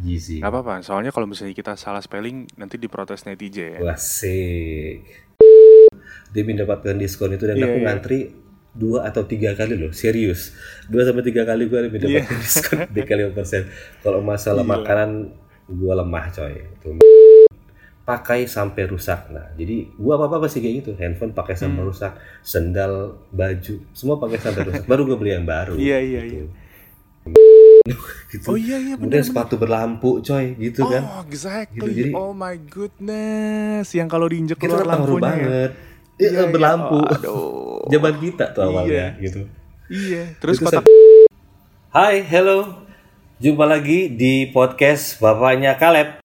Yeezy. Gak apa-apa, soalnya kalau misalnya kita salah spelling nanti diprotes netizen. Wasik. Demi mendapatkan diskon itu dan Iya, aku iya. ngantri dua atau tiga kali loh, serius. Dua sampai tiga kali gue demi Iya. mendapatkan diskon di kali persen. Kalau masalah Gila. makanan gue lemah coy. Itu pakai sampai rusak. Nah, jadi gua apa apa sih kayak gitu. Handphone pakai sampai Hmm. rusak, sendal, baju, semua pakai sampai rusak. Baru gue beli yang baru. Iya, iya, gitu. Gitu. Oh iya iya Kemudian benar. sepatu berlampu coy, gitu kan. Oh exactly. Gitu, jadi- oh my goodness, yang kalau diinjek keluar lampunya. ya. banget. Iya, Iya, iya. berlampu. Aduh. Zaman kita tuh awalnya Iya. gitu. Iya. Terus Itu kotak. Hai, hello. Jumpa lagi di podcast Bapaknya Kaleb.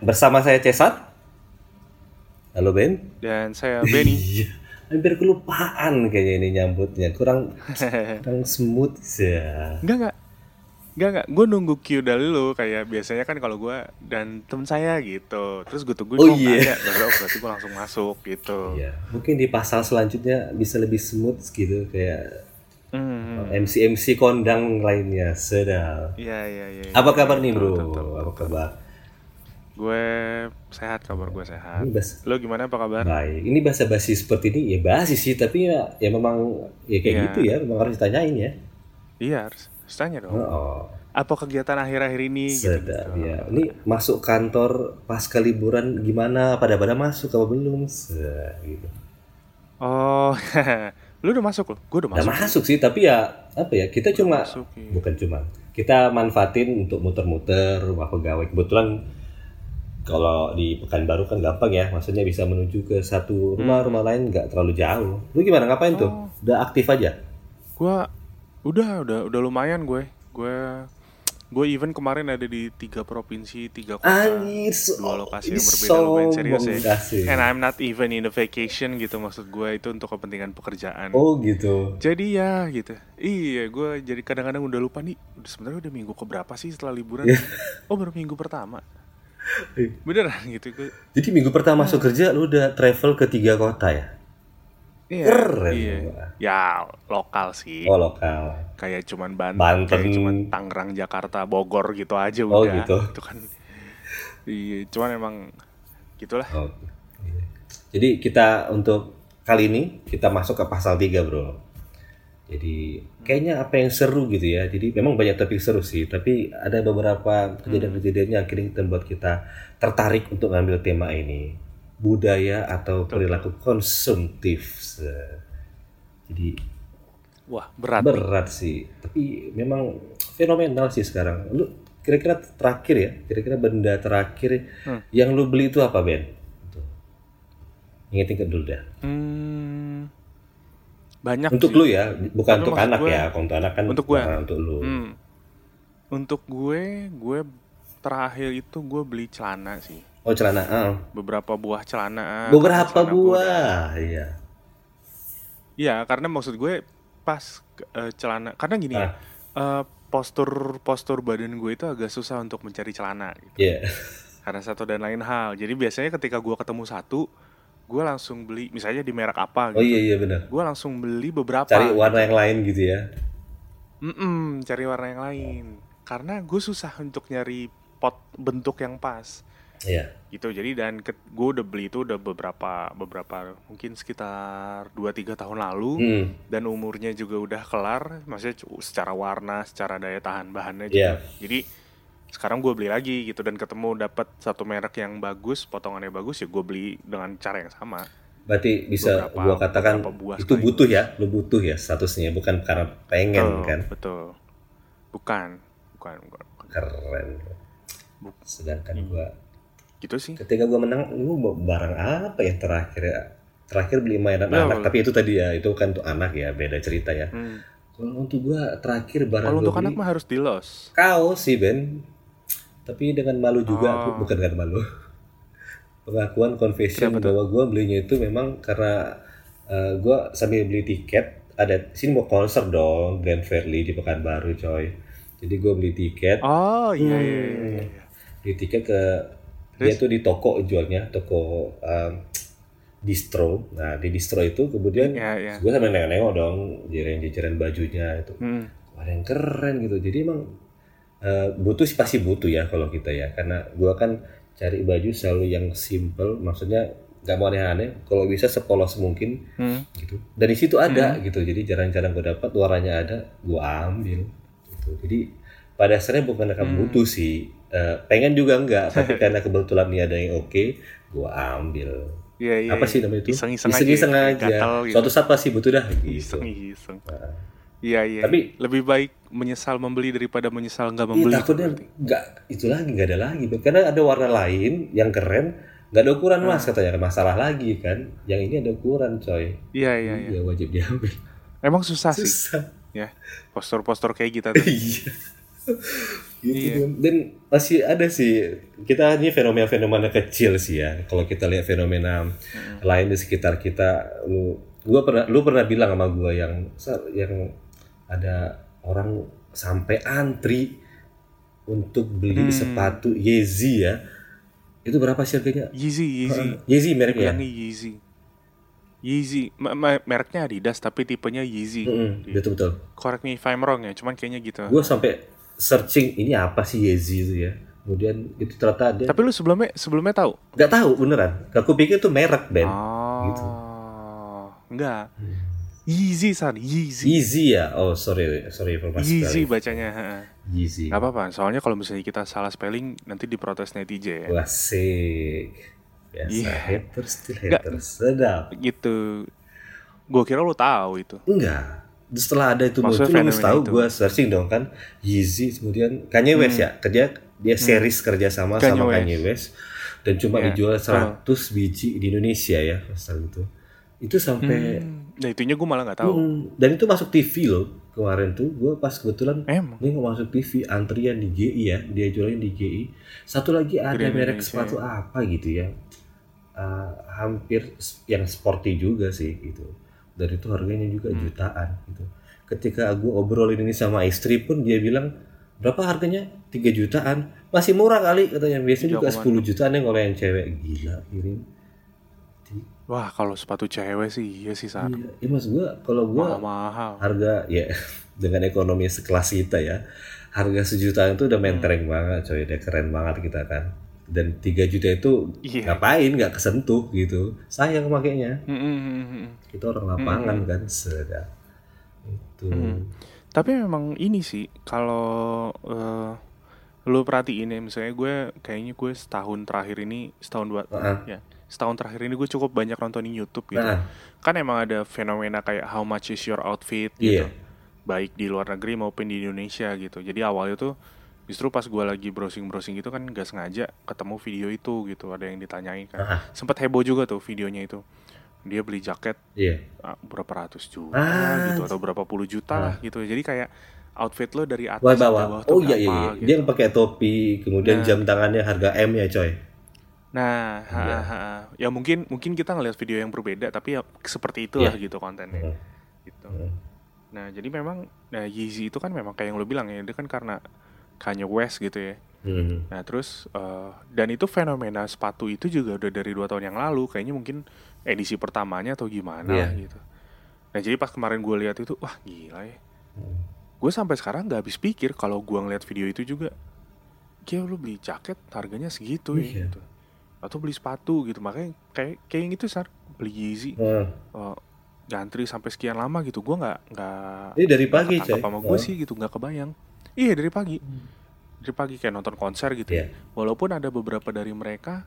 Bersama saya Cesat. Halo Ben. Dan saya Benny. Iya. Hampir kelupaan kayaknya ini nyambutnya. Kurang kurang smooth ya. Enggak enggak. Enggak enggak. Gue nunggu cue dari lu kayak biasanya kan kalau gue dan temen saya gitu. Terus gue tungguin Oh, iya. nggak ada. Baru oh, berarti gue langsung masuk gitu. Iya. Mungkin di pasal selanjutnya bisa lebih smooth gitu kayak Hmm. MC MC kondang lainnya. Sedap. Iya iya iya. Apa kabar nih bro? Betul, betul, Apa kabar? Gue sehat kabar gue sehat. Bas Lo gimana apa kabar? baik. Ini bahasa basi seperti ini ya basi sih, tapi ya ya memang ya kayak Iya. gitu ya, memang harus ditanyain ya. Iya harus, harus tanya dong. Oh, Apa kegiatan akhir-akhir ini? gitu, sedap gitu. ya. Ini masuk kantor pasca liburan gimana? Pada-pada masuk apa belum? Se- gitu. Oh, lu udah masuk loh? Gue udah Udah masuk. masuk sih, tapi ya apa ya? Kita cuma masuk, iya. bukan cuma kita manfaatin untuk muter-muter rumah pegawai. Kebetulan kalau di Pekanbaru kan gampang ya, maksudnya bisa menuju ke satu rumah rumah lain nggak terlalu jauh. Lu gimana ngapain tuh? Oh. Udah aktif aja? Gue udah udah udah lumayan gue. Gue gue even kemarin ada di tiga provinsi, tiga kota. Anjir, so, dua lokasi yang berbeda lumayan serius ya. kasih. And I'm not even in the vacation gitu maksud gue itu untuk kepentingan pekerjaan. Oh gitu. Jadi ya gitu. Iya, gue jadi kadang-kadang udah lupa nih. Udah sebenarnya udah minggu keberapa sih setelah liburan? Oh baru minggu pertama. Beneran gitu. Jadi minggu pertama masuk kerja lu udah travel ke tiga kota ya? Iya. Keren. Iya. Ya lokal sih. Oh lokal. Kayak cuman Banten, Banten. kayak cuman Tangerang, Jakarta, Bogor gitu aja Oh, udah. gitu. Itu kan. Iya, cuman emang gitulah. Oh. iya. Jadi kita untuk kali ini kita masuk ke pasal 3 bro. Jadi kayaknya apa yang seru gitu ya. Jadi memang banyak topik seru sih. Tapi ada beberapa kejadian-kejadian yang akhirnya kita membuat kita tertarik untuk ngambil tema ini. Budaya atau perilaku konsumtif. Jadi Wah, berat. berat sih. Tapi memang fenomenal sih sekarang. Lu kira-kira terakhir ya? Kira-kira benda terakhir Hmm. yang lu beli itu apa Ben? Ingat-ingat dulu dah. Hmm, banyak Untuk sih. lu ya, bukan Tapi untuk anak gue- ya. Kalau Untuk anak kan Untuk gue. nah, untuk lu. Hmm. Untuk gue, gue terakhir itu gue beli celana sih. Oh celana. ah. Beberapa buah celana. Beberapa celana buah. Iya. Iya, karena maksud gue pas eh, celana, karena gini ya, Ah. eh, postur postur badan gue itu agak susah untuk mencari celana. Gitu. Iya. Karena satu dan lain hal. Jadi biasanya ketika gue ketemu satu, gue langsung beli, misalnya di merek apa Oh gitu. iya iya benar. Gue langsung beli beberapa. Cari warna yang lain gitu ya. Mm-mm, cari warna yang lain. Karena gue susah untuk nyari pot bentuk yang pas. Iya. gitu jadi dan gue udah beli itu udah beberapa beberapa mungkin sekitar 2-3 tahun lalu Hmm. dan umurnya juga udah kelar maksudnya secara warna secara daya tahan bahannya juga jadi sekarang gue beli lagi gitu dan ketemu dapat satu merek yang bagus potongannya bagus ya gue beli dengan cara yang sama Berarti bisa Beberapa- gua katakan buah itu butuh ya, lu butuh ya statusnya bukan karena pengen betul kan. betul bukan bukan, bukan. Keren. Buk- Sedangkan Hmm. gua gitu sih ketika gua menang lu barang apa yang terakhir ya terakhir beli mainan Ya, anak tapi itu tadi ya itu kan untuk anak ya beda cerita ya Hmm. kalau untuk gua terakhir barang kalau untuk beli anak mah harus di los kaos sih Ben tapi dengan malu juga Oh. bukan dengan malu pengakuan confession tuh? bahwa gue belinya itu memang karena uh, gue sambil beli tiket ada sini mau konser dong Grand Fairly di Pekanbaru coy jadi gue beli tiket Oh iya iya iya. Hmm. iya. beli tiket ke dia tuh di toko jualnya toko um, distro nah di distro itu kemudian Iya iya. gue sambil nengok-nengok dong jajaran-jajaran bajunya itu Hmm. ada yang keren gitu jadi emang eh, butuh sih pasti butuh ya kalau kita ya karena gua kan cari baju selalu yang simple maksudnya nggak mau aneh-aneh kalau bisa sepolos mungkin Hmm. gitu dan di situ ada gitu jadi jarang-jarang gue dapat warnanya ada gua ambil gitu jadi pada dasarnya bukan karena butuh sih Eh, pengen juga enggak tapi karena kebetulan nih ada yang oke gua ambil Iya iya. apa sih iya. namanya itu Iseng-iseng aja. iseng-iseng aja, gatal gitu. suatu saat pasti butuh dah gitu Iseng-iseng. Iya iya. Tapi- lebih baik menyesal membeli daripada menyesal nggak Iya membeli. takutnya nggak itu lagi nggak ada lagi karena ada warna lain yang keren nggak ada ukuran mas katanya ada masalah lagi kan yang ini ada ukuran coy Iya iya iya. iya wajib diambil Emang susah sih. susah Ya. Postur-postur kayak kita tuh. iya gitu Iya. dan masih ada sih kita ini fenomena-fenomena kecil sih ya kalau kita lihat fenomena lain di sekitar kita lu gua pernah lu pernah bilang sama gua yang yang ada orang sampai antri untuk beli Hmm. sepatu Yeezy ya itu berapa sih harganya Yeezy, Yeezy. Yeezy mereknya Bilangnya Yeezy. Yeezy, Ma- ma- mereknya Adidas tapi tipenya Yeezy. Mm-mm, betul betul Correct me if I'm wrong ya, cuman kayaknya gitu. gue sampai searching ini apa sih Yeezy itu ya kemudian itu ternyata dia Tapi lu sebelumnya sebelumnya tahu? nggak tahu beneran aku pikir itu merek band Oh, gitu. enggak. Yeezy san, Yeezy. Yeezy ya oh sorry sorry informasi Yeezy sekali. bacanya. Yeezy Gak apa-apa, soalnya kalau misalnya kita salah spelling nanti diprotes netizen. klasik biasa Iya. haters still haters sedap Gitu. Gue kira lu tahu itu. enggak setelah ada itu Maksudnya muncul fenomena tahu gue searching dong kan Yeezy kemudian Kanye West ya kerja dia series kerja sama Hmm. Kanye sama West. Kanye West dan cuma Iya. dijual 100 biji di Indonesia ya pasal itu itu sampai Nah itunya gue malah nggak tahu. Hmm, dan itu masuk TV loh kemarin tuh. Gue pas kebetulan Emang. ini masuk TV antrian di GI ya dia jualin di GI satu lagi ada Grand merek Indonesia, sepatu apa gitu ya? Eh, hampir yang sporty juga sih gitu. Dan itu harganya juga Hmm. jutaan gitu. Ketika gue obrolin ini sama istri pun dia bilang berapa harganya? 3 jutaan. Masih murah kali katanya. Biasanya juga 10 jutaan yang kalau yang cewek. Gila kirim Wah kalau sepatu cewek sih iya sih Sar. iya ya, maksud gue kalau gue Mahal-mahal. harga ya dengan ekonomi sekelas kita ya harga sejutaan itu udah mentereng banget coy. Udah keren banget kita kan. Dan 3 juta itu Iya. ngapain? Nggak kesentuh gitu. Sayang makainya. Mm, mm, mm, mm. kita orang lapangan kan. Sedap itu. Tapi memang ini sih kalau eh, lu perhatiin ya misalnya gue kayaknya gue setahun terakhir ini setahun dua Heeh. ya setahun terakhir ini gue cukup banyak nontonin YouTube gitu. Nah. Kan emang ada fenomena kayak how much is your outfit gitu. Iya. Baik di luar negeri maupun di Indonesia gitu. Jadi awalnya tuh justru pas gue lagi browsing-browsing gitu kan gak sengaja ketemu video itu gitu. Ada yang ditanyain kan. Ah. Sempat heboh juga tuh videonya itu. Dia beli jaket iya ah, berapa ratus juta Ah. gitu atau berapa puluh juta lah gitu. Jadi kayak outfit lo dari atas bawah. bawah tuh Oh iya iya, iya. gitu. Dia yang pakai topi, kemudian jam tangannya harga M ya coy. Nah, Iya. ha, ha. ya mungkin mungkin kita ngelihat video yang berbeda tapi ya seperti itulah Iya. gitu kontennya. Hmm. Gitu. Nah, jadi memang nah Yeezy itu kan memang kayak yang lo bilang ya, dia kan karena Kanye West gitu ya. Hmm. Nah, terus eh, dan itu fenomena sepatu itu juga udah dari dua tahun yang lalu, kayaknya mungkin edisi pertamanya atau gimana Iya. gitu. Nah, jadi pas kemarin gue lihat itu, wah gila ya. Hmm. Gue sampai sekarang nggak habis pikir kalau gue ngeliat video itu juga, kayak lu beli jaket harganya segitu ya Iya. gitu. Atau beli sepatu gitu, makanya kayak kayak yang itu sar beli Yeezy, Hmm. eh, ngantri sampai sekian lama gitu, gue nggak nggak Ini dari pagi ketangkep coy. sama gue Oh. sih gitu nggak kebayang iya dari pagi dari pagi kayak nonton konser gitu ya Iya. walaupun ada beberapa dari mereka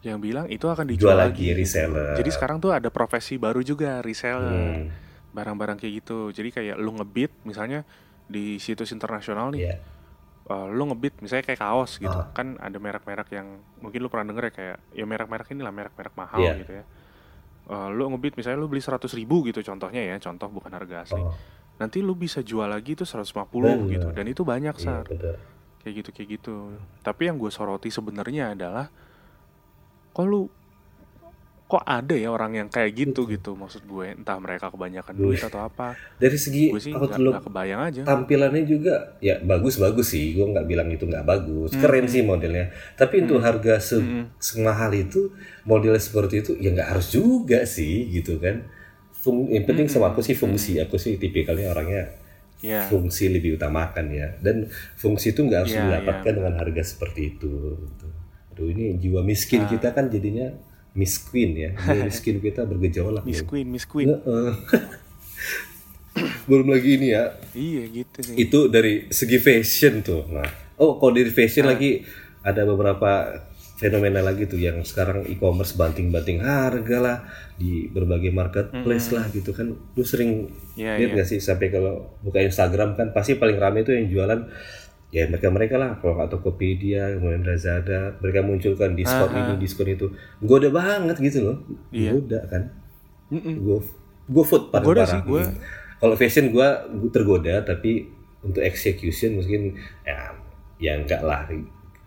yang bilang itu akan Jual dijual lagi lagi, reseller. jadi sekarang tuh ada profesi baru juga reseller Hmm. barang-barang kayak gitu jadi kayak lu ngebit misalnya di situs internasional nih Iya. Eh, lu ngebit misalnya kayak kaos gitu. Ah. kan ada merek-merek yang mungkin lu pernah denger ya kayak ya merek-merek inilah merek-merek mahal Iya. gitu ya. Eh, lu ngebit misalnya lu beli 100 ribu gitu contohnya ya contoh bukan harga asli. Oh, nanti lu bisa jual lagi tuh 150 Bener. gitu dan itu banyak iya sar. kayak gitu kayak gitu. Tapi yang gue soroti sebenarnya adalah kok lu kok ada ya orang yang kayak gitu gitu? Maksud gue entah mereka kebanyakan duit atau apa. Dari segi gue sih lo nggak kebayang aja. tampilannya juga ya bagus bagus sih. Gue nggak bilang itu nggak bagus. Keren sih modelnya. Tapi untuk harga se semahal itu model seperti itu ya nggak harus juga sih gitu kan. Fung, yang penting sama aku sih fungsi. Aku sih tipikalnya orangnya ya. fungsi lebih utamakan ya. Dan fungsi itu nggak harus Iya, didapatkan dengan harga seperti itu gitu. aduh ini jiwa miskin Ah. kita kan jadinya miskin ya. Jiwa miskin kita bergejolak Miss nih. Queen Miss Queen. Belum lagi ini ya. Iya gitu sih. Itu dari segi fashion tuh nah. Oh kalau dari fashion Ah. lagi ada beberapa fenomena lagi tuh yang sekarang e-commerce banting-banting harga lah di berbagai marketplace lah gitu kan. Lu sering Iya, lihat gak sih sampai kalau buka Instagram kan pasti paling rame itu yang jualan ya mereka mereka lah. Kalau nggak Tokopedia kemudian Lazada mereka munculkan diskon ini diskon itu. Goda banget gitu loh. Iya. goda kan? Gue gue food pada Goda parah sih, gua. kalau fashion gue tergoda tapi untuk execution mungkin ya ya enggak lah.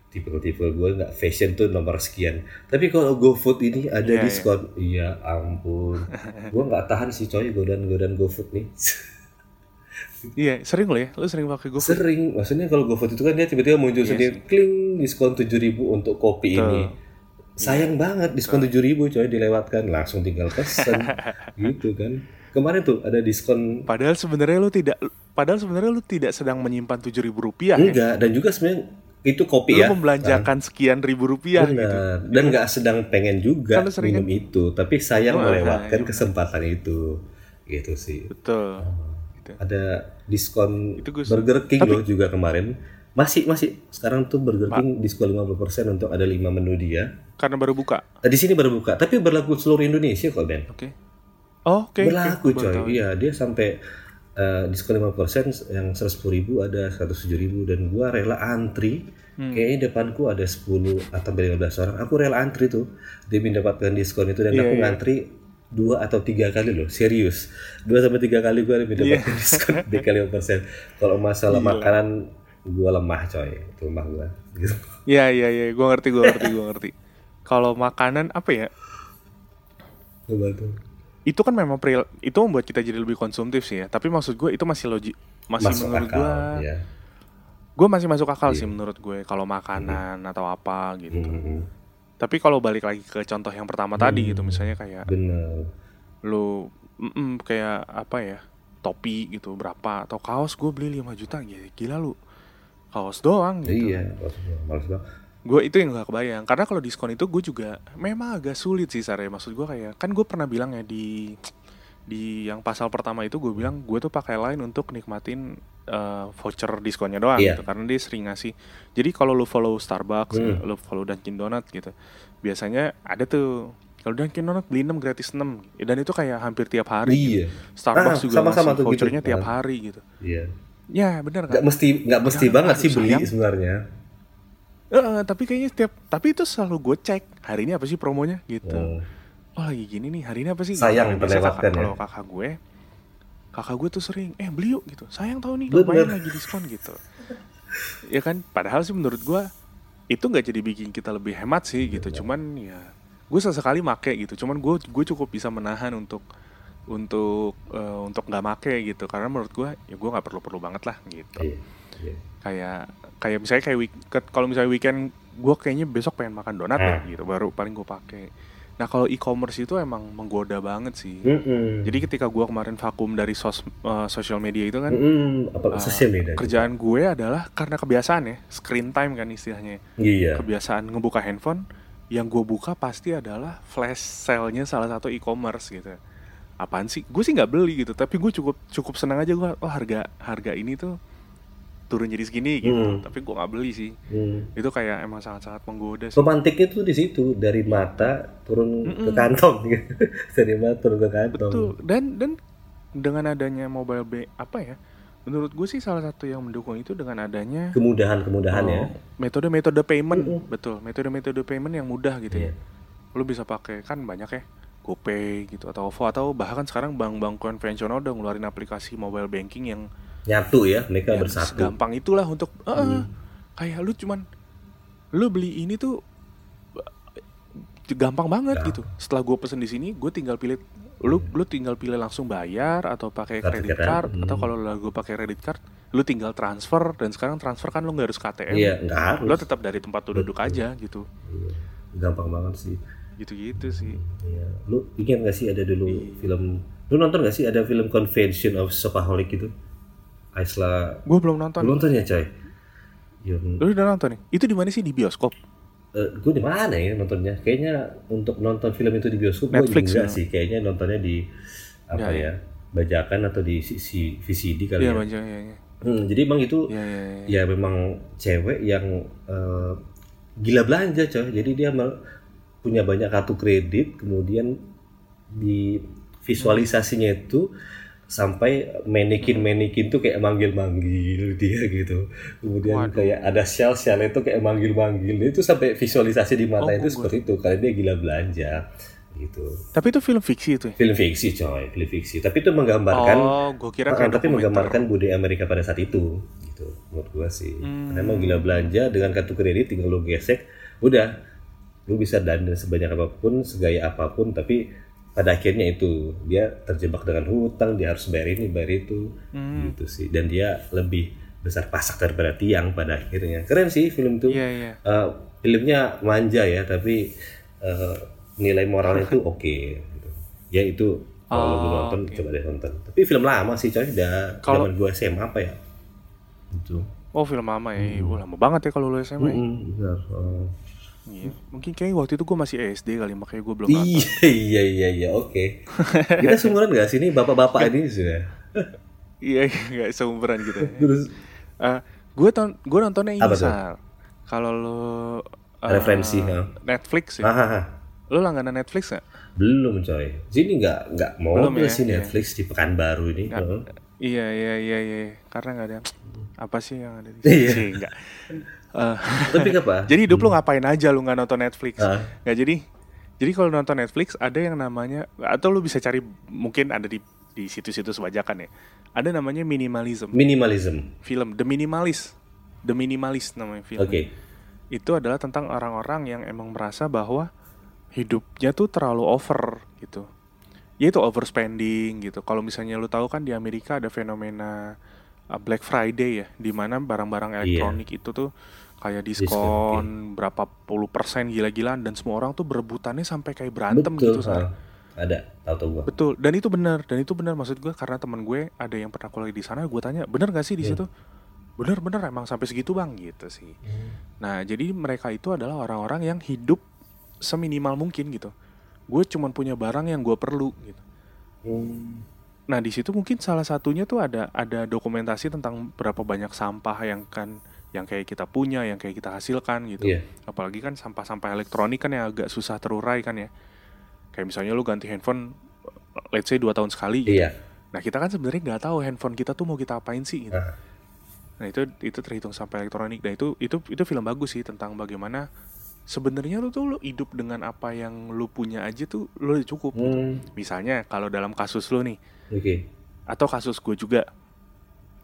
Tipe-tipe gue nggak fashion tuh nomor sekian. Tapi kalau GoFood ini ada Iya, diskon. Iya ampun. Gue nggak tahan sih coy godan-godan GoFood nih iya sering lo ya. Lu sering pakai GoFood? Sering. Maksudnya kalau GoFood itu kan dia tiba-tiba muncul Iya sendiri. kling diskon 7000 untuk kopi ini. Sayang banget diskon 7000 coy dilewatkan. Langsung tinggal pesen. Gitu kan. Kemarin tuh ada diskon. Padahal sebenarnya lu tidak padahal sebenarnya lu tidak sedang menyimpan tujuh ribu rupiah ya. Enggak dan juga sebenarnya itu kopi lu ya. membelanjakan sekian ribu rupiah gitu. Benar. Dan nggak sedang pengen juga Kan? minum itu, tapi sayang Oh, melewatkan iya. kesempatan itu. Gitu sih. betul gitu. Ada diskon Itu gue- Burger King loh juga kemarin. Masih masih sekarang tuh Burger King diskon 50% untuk ada 5 menu dia. karena baru buka Nah, di sini baru buka, tapi berlaku seluruh Indonesia kok, Ben. oke oh, oke berlaku oke. Baru coy. Iya, dia sampai eh, diskon 5% yang 110.000 ada 107.000 dan gua rela antri. Hmm. Kayaknya depanku ada 10 atau 15 orang. Aku rela antri tuh demi mendapatkan diskon itu dan Iya, aku iya. ngantri dua atau tiga kali loh serius dua sampai tiga kali gue demi Iya. mendapatkan diskon dikali persen kalau masalah makanan gue lemah coy itu lemah gue gitu Iya iya iya, gue ngerti gue ngerti gue ngerti. Kalau makanan apa ya? Itu kan memang peril itu membuat kita jadi lebih konsumtif sih ya. Tapi maksud gue itu masih logik, masih masuk menurut gue, ya gue masih masuk akal sih menurut gue kalau makanan atau apa gitu. Mhm. Tapi kalau balik lagi ke contoh yang pertama tadi gitu, misalnya kayak bener. lu mm, kayak apa ya topi gitu berapa atau kaos gue beli 5 juta gila, gila lu. Kaos doang gitu. iya males banget gue itu yang gak kebayang karena kalau diskon itu gue juga memang agak sulit sih Sare maksud gue kayak kan gue pernah bilang ya di di yang pasal pertama itu gue bilang gue tuh pakai line untuk nikmatin eh, voucher diskonnya doang Iya. gitu karena dia sering ngasih jadi kalau lu follow Starbucks Hmm. lu follow Dunkin Donut gitu biasanya ada tuh kalau Dunkin Donut beli 6 gratis 6 dan itu kayak hampir tiap hari iya Starbucks Ah, juga sama-sama ngasih tuh gitu. vouchernya tiap Ah. hari gitu iya ya bener nggak kan mesti nggak mesti Padahal banget sih beli sebenarnya Eh, eh, tapi kayaknya setiap tapi itu selalu gue cek hari ini apa sih promonya gitu Oh. oh lagi gini nih hari ini apa sih Sayang terlewatkan kakak- ya. kalau kakak gue kakak gue tuh sering eh beli yuk gitu. Sayang tahu nih lumayan lagi diskon gitu. Ya kan? Padahal sih menurut gue itu nggak jadi bikin kita lebih hemat sih gitu. Cuman ya gue sesekali make gitu. Cuman gue gue cukup bisa menahan untuk untuk eh, untuk nggak make gitu. Karena menurut gue ya gue nggak perlu perlu banget lah gitu. Iya iya. Kayak kayak misalnya kayak week, kalau misalnya weekend gue kayaknya besok pengen makan donat ya gitu. Baru paling gue pakai nah kalau e-commerce itu emang menggoda banget sih. Mm-mm. jadi ketika gue kemarin vakum dari sos eh, social media itu kan Mm-mm. apa eh, sosial media kerjaan gue adalah karena kebiasaan ya screen time kan istilahnya. Iya. Kebiasaan ngebuka handphone yang gue buka pasti adalah flash sale-nya salah satu e-commerce gitu. Apaan sih? Gue sih nggak beli gitu tapi gue cukup cukup senang aja gue oh harga harga ini tuh turun jadi segini gitu. Hmm. tapi gue nggak beli sih. Hmm. itu kayak emang sangat-sangat menggoda sih. Pemantiknya tuh di situ dari mata turun ke kantong. Dari mata turun ke kantong. Betul. Dan dan dengan adanya mobile b apa ya menurut gue sih salah satu yang mendukung itu dengan adanya kemudahan kemudahan ya. Oh, metode-metode payment. Betul. Metode-metode payment yang mudah gitu Iya. ya lu bisa pakai kan banyak ya GoPay gitu atau OVO atau bahkan sekarang bank-bank konvensional udah ngeluarin aplikasi mobile banking yang nyatu ya mereka yang bersatu segampang itulah untuk eh, Hmm. kayak lu cuman lu beli ini tuh gampang banget Gampang. gitu. Setelah gue pesen di sini, gue tinggal pilih lu lu tinggal pilih langsung bayar atau pakai kredit card hmm. atau kalau gue pakai kredit card, lu tinggal transfer dan sekarang transfer kan lu nggak harus KTM. Iya, nggak harus. Lu tetap dari tempat lu duduk Betul. aja gitu. Iya, gampang banget sih. Gitu-gitu sih. Iya. Lu ingat gak sih ada dulu Iya. film lu nonton gak sih ada film Convention of Shopaholic gitu? Aisla Gue belum nonton. lu nonton ya coy? Yang Lu udah nonton nih? Itu di mana sih di bioskop? gue di mana ya nontonnya? Kayaknya untuk nonton film itu di bioskop Netflix enggak ya? sih. Kayaknya nontonnya di apa Ya, ya? Bajakan atau di si- si- VCD kali Iya, ya. banyak ya. Iya, Hmm, jadi emang itu iya, iya. iya. ya memang cewek yang eh, gila belanja coy jadi dia punya banyak kartu kredit kemudian di visualisasinya itu sampai manekin manekin tuh kayak manggil manggil dia gitu. Kemudian Waduh. kayak ada shell shell itu kayak manggil manggil itu sampai visualisasi di mata Oh, itu gua- seperti itu karena dia gila belanja gitu. Tapi itu film fiksi itu ya? film fiksi coy film fiksi. Tapi itu menggambarkan oh, gue kira kayak tapi menggambarkan budaya Amerika pada saat itu gitu menurut gua sih. Hmm. karena emang gila belanja dengan kartu kredit tinggal lu gesek udah. Lu bisa dandan sebanyak apa pun segaya apa pun tapi pada akhirnya itu dia terjebak dengan hutang dia harus bayar ini bayar itu Hmm. gitu sih dan dia lebih besar pasak daripada tiang pada akhirnya keren sih film itu Iya, iya. Eh, filmnya manja ya tapi eh, nilai moralnya itu oke gitu. ya itu kalau lu Oh, nonton oke. coba deh nonton tapi film lama sih coy udah Kalau- zaman gua SMA apa ya itu Oh, film lama ya. Wah, lama banget ya kalau lu SMA. ya. Benar. Oh. Iya. Mungkin kayaknya waktu itu gue masih SD kali, makanya gue belum iya iya iya iya oke kita seumuran gak sih ini bapak-bapak ini sudah Iya, nggak seumuran gitu. ya. terus gue ton gue nontonnya ini? Sal. Kalau lo eh, Referensi, ha? Netflix ya. ah, Lo langganan Netflix nggak? belum coy sini nggak nggak mau Belum ya, sih iya. Netflix di Pekanbaru ini Nggak. Heeh. Iya iya iya iya. Karena nggak ada apa sih yang ada di Iya. sini? Nggak. Eh, tapi apa jadi hidup lu ngapain aja lu nggak nonton Netflix? Ah. Nggak jadi. Jadi kalau nonton Netflix ada yang namanya atau lu bisa cari mungkin ada di di situs-situs bajakan ya. Ada namanya minimalism. minimalism Film The Minimalist. The Minimalist namanya film. oke Itu adalah tentang orang-orang yang emang merasa bahwa hidupnya tuh terlalu over gitu. Ya itu overspending gitu. Kalau misalnya lu tahu kan di Amerika ada fenomena Black Friday ya, di mana barang-barang elektronik itu tuh kayak Diskon, diskon berapa puluh persen gila-gilaan dan semua orang tuh berebutannya sampai kayak berantem betul gitu. Ah. ada tahu tahu gua Betul, dan itu benar, dan itu benar maksud gue karena teman gue ada yang pernah kuliah di sana, gue tanya, bener gak sih di Iya. situ? Bener bener emang sampai segitu bang gitu sih. Nah jadi mereka itu adalah orang-orang yang hidup seminimal mungkin gitu. Gue cuman punya barang yang gue perlu gitu. Hmm. Nah di situ mungkin salah satunya tuh ada ada dokumentasi tentang berapa banyak sampah yang kan yang kayak kita punya, yang kayak kita hasilkan gitu. Iya. Apalagi kan sampah-sampah elektronik kan yang agak susah terurai kan ya. Kayak misalnya lu ganti handphone, let's say 2 tahun sekali gitu. Iya. Nah kita kan sebenarnya nggak tahu handphone kita tuh mau kita apain sih gitu. Ah. Nah itu itu terhitung sampah elektronik. Nah itu itu itu film bagus sih tentang bagaimana sebenarnya lu tuh lu hidup dengan apa yang lu punya aja tuh lu cukup. gitu. Hmm. Misalnya kalau dalam kasus lu nih Oke. atau kasus gue juga,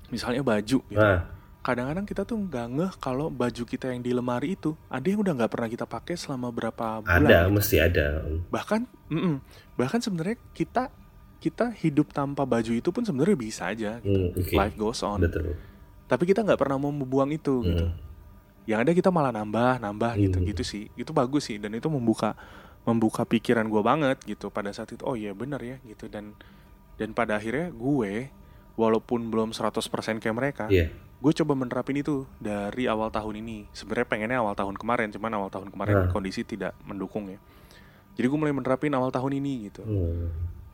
misalnya baju gitu. Nah, Kadang-kadang kita tuh nggak ngeh kalau baju kita yang di lemari itu ada yang udah nggak pernah kita pakai selama berapa bulan. ada, mesti ada. Bahkan, mm-mm. bahkan sebenarnya kita kita hidup tanpa baju itu pun sebenarnya bisa aja. Hmm, oke. Life goes on. Betul. Tapi kita nggak pernah mau membuang itu gitu. Hmm. Yang ada kita malah nambah, nambah gitu Hmm. gitu sih. Itu bagus sih dan itu membuka membuka pikiran gue banget gitu pada saat itu. Oh iya benar ya gitu dan dan pada akhirnya gue walaupun belum 100% kayak mereka, Iya. gue coba menerapin itu dari awal tahun ini. Sebenarnya pengennya awal tahun kemarin, cuman awal tahun kemarin Nah. kondisi tidak mendukung ya. Jadi gue mulai menerapin awal tahun ini gitu. Hmm.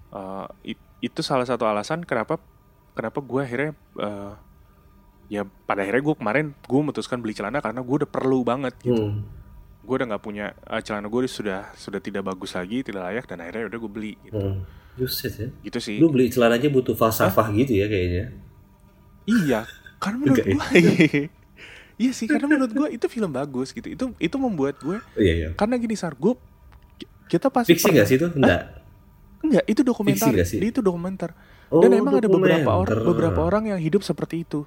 Uh, it- itu salah satu alasan kenapa kenapa gue akhirnya uh, ya pada akhirnya gue kemarin gue memutuskan beli celana karena gue udah perlu banget gitu. Hmm. Gue udah nggak punya uh, celana gue sudah sudah tidak bagus lagi, tidak layak dan akhirnya udah gue beli gitu. Hmm. Buset ya. Gitu sih. Lu beli celana aja butuh falsafah gitu ya kayaknya. Iya, karena menurut Enggak ya? gue Iya sih, karena menurut gue itu film bagus gitu. Itu itu membuat gue Oh, iya iya. karena gini Sar, gue kita pasti Fiksi nggak sih itu? Enggak. Enggak, itu dokumenter. Fiksi sih? Itu dokumenter. Oh, Dan emang ada beberapa orang beberapa orang yang hidup seperti itu.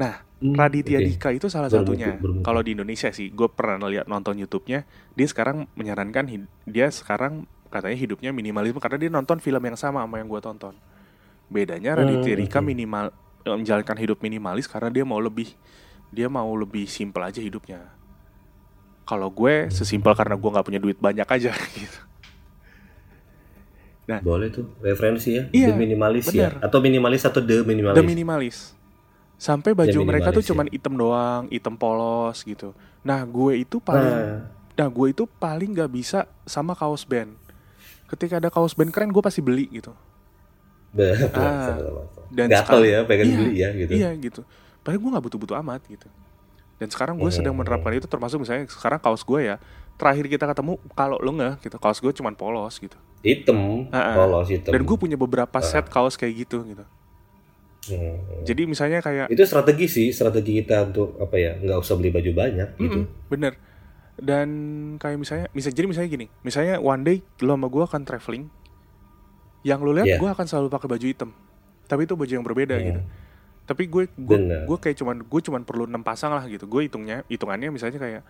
Nah, Hmm, Raditya oke. Dika itu salah Baru satunya. Kalau di Indonesia sih, gue pernah lihat nonton YouTube-nya, dia sekarang menyarankan dia sekarang katanya hidupnya minimalisme karena dia nonton film yang sama sama yang gue tonton. Bedanya Raditya Hmm, Dika oke. minimal eh, menjalankan hidup minimalis karena dia mau lebih dia mau lebih simpel aja hidupnya. Kalau gue sesimpel karena gue nggak punya duit banyak aja gitu. Nah, Boleh tuh referensi ya. Iya, the minimalis ya. bener. Atau minimalis atau the minimalis. The minimalis. Sampai baju The mereka tuh cuman ya. hitam doang, hitam polos gitu. Nah, gue itu paling Nah, Nah gue itu paling gak bisa sama kaos band Ketika ada kaus band keren gue pasti beli gitu betul. Ah, dan Gatel ya, pengen iya, beli ya gitu. Iya gitu Padahal gue gak butuh-butuh amat gitu Dan sekarang gue sedang Hmm. menerapkan itu termasuk misalnya sekarang kaos gue ya Terakhir kita ketemu kalau lo nggak gitu Kaos gue cuman polos gitu Hitam, Ah, ah. polos hitam. Dan gue punya beberapa set kaos kayak gitu gitu Hmm. Jadi misalnya kayak Itu strategi sih, strategi kita untuk apa ya, nggak usah beli baju banyak gitu. Mm-mm, bener Dan kayak misalnya bisa Jadi misalnya gini Misalnya one day lo sama gue akan traveling Yang lo lihat Iya. gue akan selalu pakai baju hitam. Tapi itu baju yang berbeda Hmm. gitu. Tapi gue gue gue kayak cuman gue cuman perlu enam pasang lah gitu. Gue hitungnya hitungannya misalnya kayak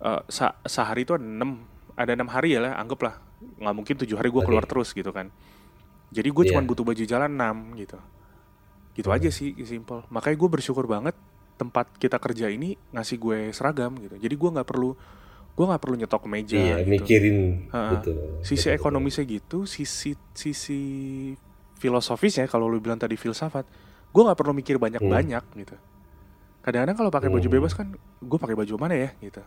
eh, sa- sehari itu ada enam ada enam hari ya lah anggaplah nggak mungkin tujuh hari gue keluar terus gitu kan. Jadi gue cuman Iya. butuh baju jalan enam gitu. Gitu Hmm. aja sih simple makanya gue bersyukur banget tempat kita kerja ini ngasih gue seragam gitu. Jadi gue nggak perlu gue nggak perlu nyetok meja Iya, gitu mikirin Ha-ha. gitu. sisi Betul, ekonomisnya gitu sisi sisi filosofisnya kalau lu bilang tadi filsafat gue nggak perlu mikir banyak banyak gitu kadang-kadang kalau pakai baju Hmm. bebas kan gue pakai baju mana ya gitu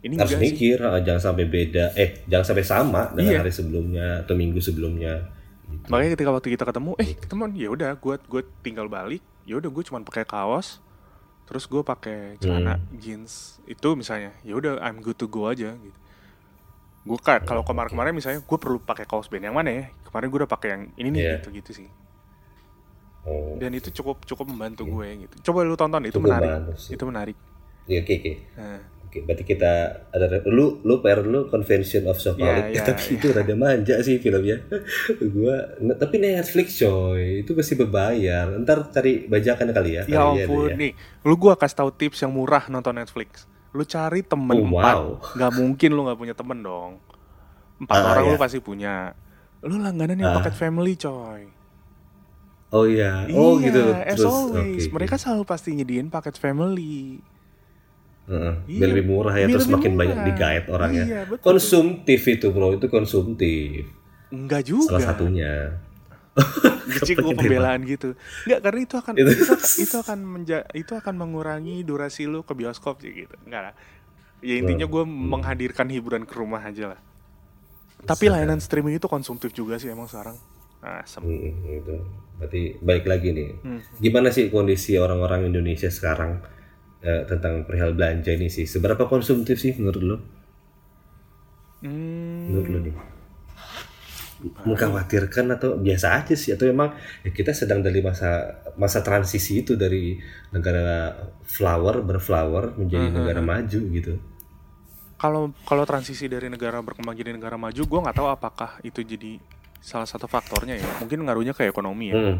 ini betul. Harus sih mikir, ah, jangan sampai beda. Eh, jangan sampai sama dengan Iya. hari sebelumnya atau minggu sebelumnya. Gitu. makanya ketika waktu kita ketemu eh ketemuan ya udah gue gue tinggal balik ya udah gue cuma pakai kaos terus gue pakai celana Hmm. jeans itu misalnya ya udah I'm good to go aja gitu. Gue kayak kalau kemarin-kemarin misalnya gue perlu pakai kaos band yang mana ya? Kemarin gue udah pakai yang ini nih Iya. gitu gitu sih. Oh, dan itu cukup cukup membantu gue gitu. Coba lu tonton itu Cukup menarik. itu menarik. Iya, oke, oke. Nah, Oke, berarti kita ada lu lu PR lu Convention of Sophomoric. Iya, iya, tapi itu rada manja sih filmnya. gua n- tapi Netflix coy, itu pasti berbayar. Ntar cari bajakan kali ya. ya kali ampun ya. nih lu gua kasih tahu tips yang murah nonton Netflix lu cari temen Oh, empat wow. nggak mungkin lu nggak punya temen dong empat Ah, orang iya. lu pasti punya lu langganan yang Ah. paket family coy Oh iya. Oh iya, gitu. as always oke, mereka selalu pasti nyediain paket family Heeh, Iya, biar lebih murah ya, biar terus makin banyak murah. di guide orangnya. Iya, betul. Konsumtif itu bro, itu konsumtif. enggak juga Salah satunya. Jadi gue Pakai pembelaan gitu. Enggak karena itu akan Itu- itu, itu akan menja, itu akan mengurangi durasi lu ke bioskop sih gitu. Enggak lah. Ya intinya gue menghadirkan hiburan ke rumah aja lah. Tapi layanan streaming itu konsumtif juga sih emang sekarang. Asem. Hmm, gitu. Berarti baik lagi nih. Hmm. Gimana sih kondisi orang-orang Indonesia sekarang eh, tentang perihal belanja ini sih? Seberapa konsumtif sih menurut lo? Hmm, Menurut lo nih? Mengkhawatirkan atau biasa aja sih? Atau emang ya kita sedang dari masa masa transisi itu dari negara flower berflower menjadi Hmm, negara maju gitu? kalau kalau transisi dari negara berkembang jadi negara maju, gue nggak tahu apakah itu jadi salah satu faktornya ya. Mungkin ngaruhnya ke ekonomi ya. Hmm.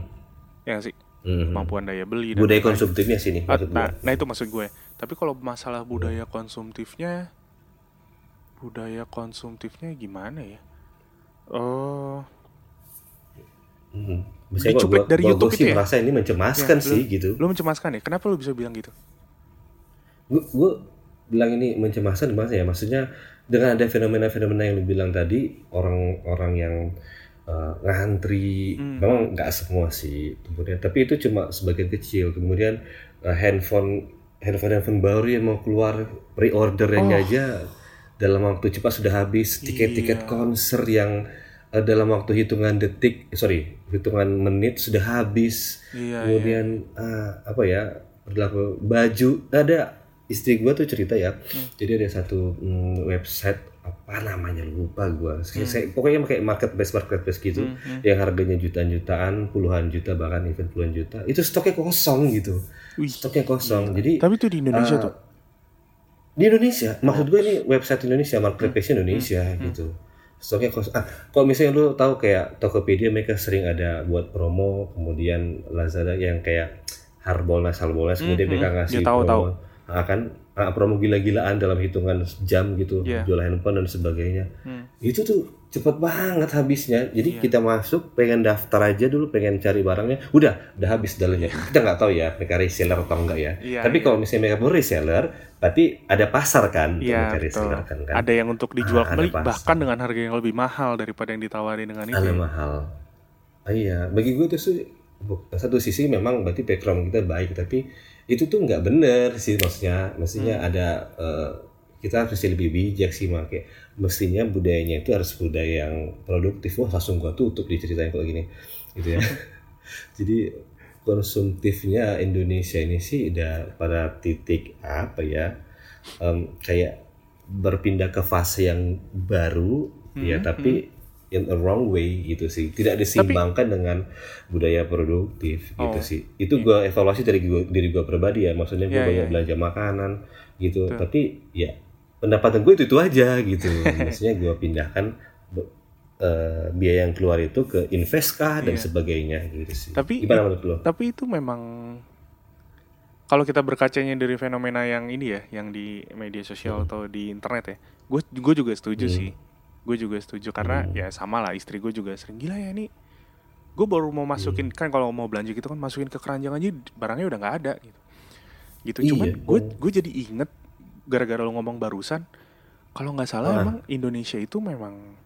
Ya sih. Hmm. Kemampuan daya beli dan Budaya konsumtifnya sih nih maksud nah, nah itu maksud gue. Tapi kalau masalah budaya konsumtifnya, budaya konsumtifnya gimana ya? Oh, Hmm. Biasanya gua- Dicuplik gua- dari gua- YouTube gua itu sih ya? merasa ini mencemaskan Ya, sih lu- gitu. lu mencemaskan ya? Kenapa lu bisa bilang gitu? Gue gue bilang ini mencemaskan gimana ya? Maksudnya dengan ada fenomena-fenomena yang lu bilang tadi orang-orang yang uh, ngantri, Hmm. memang nggak semua sih. Kemudian tapi itu cuma sebagian kecil. Kemudian uh, handphone handphone handphone baru yang mau keluar pre-ordernya Oh. aja dalam waktu cepat sudah habis. Tiket-tiket Iya. konser yang uh, dalam waktu hitungan detik, eh, sorry, hitungan menit sudah habis Iya, kemudian ah, apa ya berlaku baju ada istri gua tuh cerita ya Hmm. jadi ada satu mm, website apa namanya lupa gua saya, Hmm. saya- pokoknya pakai marketplace marketplace gitu Hmm, hmm. yang harganya jutaan jutaan puluhan juta bahkan even puluhan juta itu stoknya kosong gitu Wih. stoknya kosong jadi Tapi itu di Indonesia Ah, tuh. di Indonesia maksud gue ini website Indonesia marketplace Hmm. Indonesia gitu stoknya kosong ah kalau misalnya lu tahu kayak Tokopedia mereka sering ada buat promo kemudian Lazada yang kayak Harbolnas Harbolnas kemudian Mhm. mereka ngasih Ya, tahu, promo tahu. akan ah, promo gila-gilaan dalam hitungan jam gitu Iya. jual handphone dan sebagainya Hmm. itu tuh cepet banget habisnya jadi Iya. kita masuk pengen daftar aja dulu pengen cari barangnya udah udah habis dalamnya kita nggak tahu ya mereka reseller atau enggak ya Iya, tapi iya. kalau misalnya mereka pun reseller berarti ada pasar kan untuk Iya reseller kan, kan? Ada yang untuk dijual Ah, kembali bahkan dengan harga yang lebih mahal daripada yang ditawarin dengan itu. Ada mahal. Ah, iya, bagi gue itu satu sisi memang berarti background kita baik, tapi itu tuh nggak bener sih maksudnya. Mestinya Hmm. ada eh, kita harus lebih bijak sih make. Mestinya budayanya itu harus budaya yang produktif. Wah langsung gua tutup diceritain kalau gini, gitu ya. Jadi konsumtifnya Indonesia ini sih udah pada titik apa ya? em, kayak berpindah ke fase yang baru ya Mhm, tapi in a wrong way gitu sih tidak disimbangkan dengan budaya produktif gitu Oh, sih itu gua evaluasi dari gua, diri gua pribadi ya maksudnya gua Iya, banyak iya. belanja makanan gitu Betul. tapi ya pendapatan gue itu itu aja gitu maksudnya gua pindahkan eh, biaya yang keluar itu ke invest kah dan Iya. sebagainya gitu sih Tapi gimana menurut lo Tapi itu memang kalau kita berkacanya dari fenomena yang ini ya, yang di media sosial atau di internet ya, gue gue juga setuju Hmm. sih. Gue juga setuju karena Hmm. ya sama lah istri gue juga sering gila ya ini. Gue baru mau masukin Hmm. kan kalau mau belanja gitu kan masukin ke keranjang aja barangnya udah nggak ada gitu. Gitu Iya, cuman gue gue jadi inget gara-gara lo ngomong barusan kalau nggak salah Ah. emang Indonesia itu memang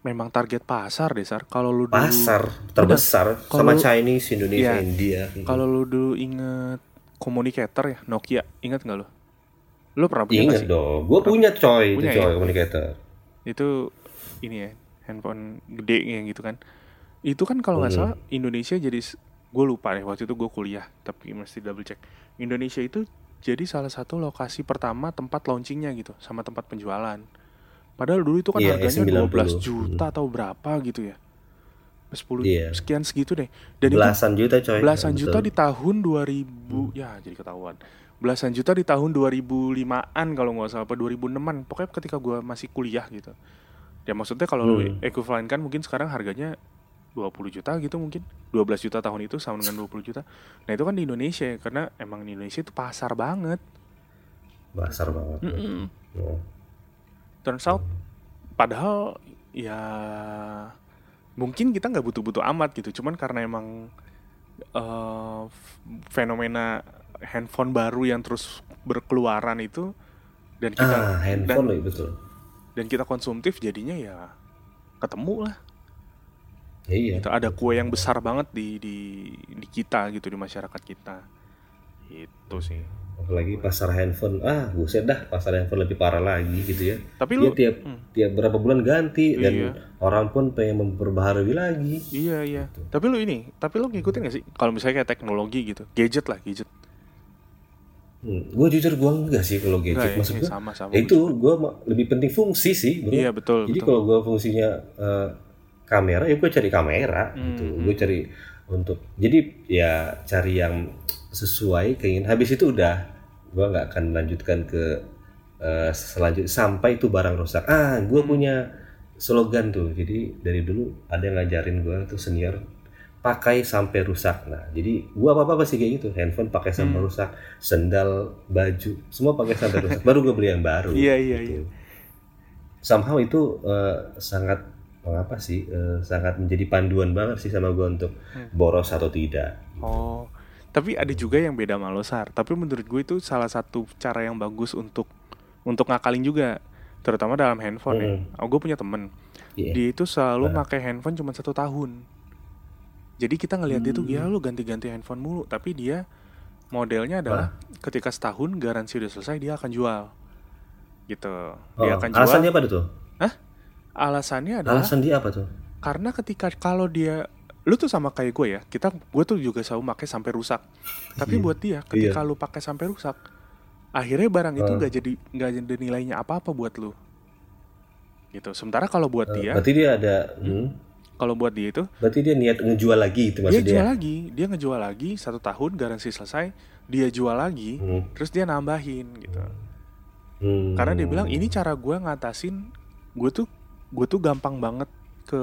memang target pasar deh sar. Kalau lu dulu pasar terbesar sama Kalau- Chinese Indonesia Iya. India Kalau lu dulu inget communicator ya Nokia, inget nggak lo? Lo pernah punya sih? dong, gue punya coy, Punya itu coy ya? communicator. Itu ini ya handphone gede yang gitu kan. Itu kan kalau nggak Hmm. salah Indonesia jadi gue lupa deh waktu itu gue kuliah tapi mesti double check. Indonesia itu jadi salah satu lokasi pertama tempat launchingnya gitu sama tempat penjualan. Padahal dulu itu kan Iya, harganya S90. 12 juta atau berapa gitu ya. 10 Iya. sekian segitu deh. Dan itu Belasan juta coy. belasan Betul. juta di tahun 2000 ya jadi ketahuan belasan juta di tahun 2005an kalau nggak salah apa 2006an pokoknya ketika gua masih kuliah gitu ya maksudnya kalau lu Hmm. ekuivalenkan mungkin sekarang harganya 20 juta gitu mungkin 12 juta tahun itu sama dengan 20 juta nah itu kan di Indonesia ya, karena emang di Indonesia itu pasar banget Basar banget. Mm-mm. Oh. turns out padahal ya mungkin kita nggak butuh-butuh amat gitu cuman karena emang eh, f- fenomena handphone baru yang terus berkeluaran itu dan kita Ah, handphone loh, betul. dan kita konsumtif jadinya ya ketemu lah Iya. gitu ada kue yang besar banget di di di kita gitu di masyarakat kita itu sih Apalagi pasar handphone. Ah, buset dah, pasar handphone lebih parah lagi gitu ya. tapi Dia lu tiap Hmm. tiap berapa bulan ganti dan Iya. orang pun pengen memperbaharui lagi. iya iya tapi lu ini tapi lu ngikutin gak sih kalau misalnya kayak teknologi gitu gadget lah gadget Hmm. Gue jujur gue enggak sih kalau gadget. Ya? Maksud Iya, gue sama sama itu gue lebih penting fungsi sih, bro. iya betul Jadi kalau gue fungsinya eh, kamera, ya gue cari kamera gitu. Hmm, Gue cari untuk jadi ya cari yang sesuai keinginan. Habis itu udah gue nggak akan melanjutkan ke eh, selanjutnya sampai itu barang rusak. Ah, gue Hmm. punya slogan tuh. Jadi dari dulu ada yang ngajarin gue tuh senior pakai sampai rusak. Nah, jadi gua apa apa sih kayak gitu. Handphone pakai sampai Hmm. rusak, sendal, baju, semua pakai sampai rusak. Baru gue beli yang baru. Iya, iya, gitu. iya. Somehow itu eh, sangat mengapa sih eh, sangat menjadi panduan banget sih sama gua untuk Hmm. boros atau tidak. Oh, tapi ada juga yang beda sama lo, Sar. Tapi menurut gue itu salah satu cara yang bagus untuk untuk ngakalin juga, terutama dalam handphone ya. Oh, gue punya temen, Iya. dia itu selalu Nah. pakai handphone cuma satu tahun. Jadi kita ngelihat dia tuh, Hmm. ya lu ganti-ganti handphone mulu. Tapi dia modelnya adalah ketika setahun garansi udah selesai dia akan jual, gitu. Dia Oh, akan jual. alasannya apa tuh? Alasannya adalah Alasan dia apa tuh? karena ketika kalau dia lu tuh sama kayak gue ya kita gue tuh juga selalu pakai sampai rusak tapi Iya. buat dia ketika lu pakai sampai rusak akhirnya barang itu Ah. nggak jadi nggak jadi nilainya apa apa buat lu gitu sementara kalau buat Eh, dia Berarti dia ada hmm, kalau buat dia itu berarti dia niat ngejual lagi itu dia maksud jual dia. lagi dia ngejual lagi satu tahun garansi selesai dia jual lagi Hmm. terus dia nambahin gitu Hmm. karena dia bilang ini cara gue ngatasin gue tuh gue tuh gampang banget ke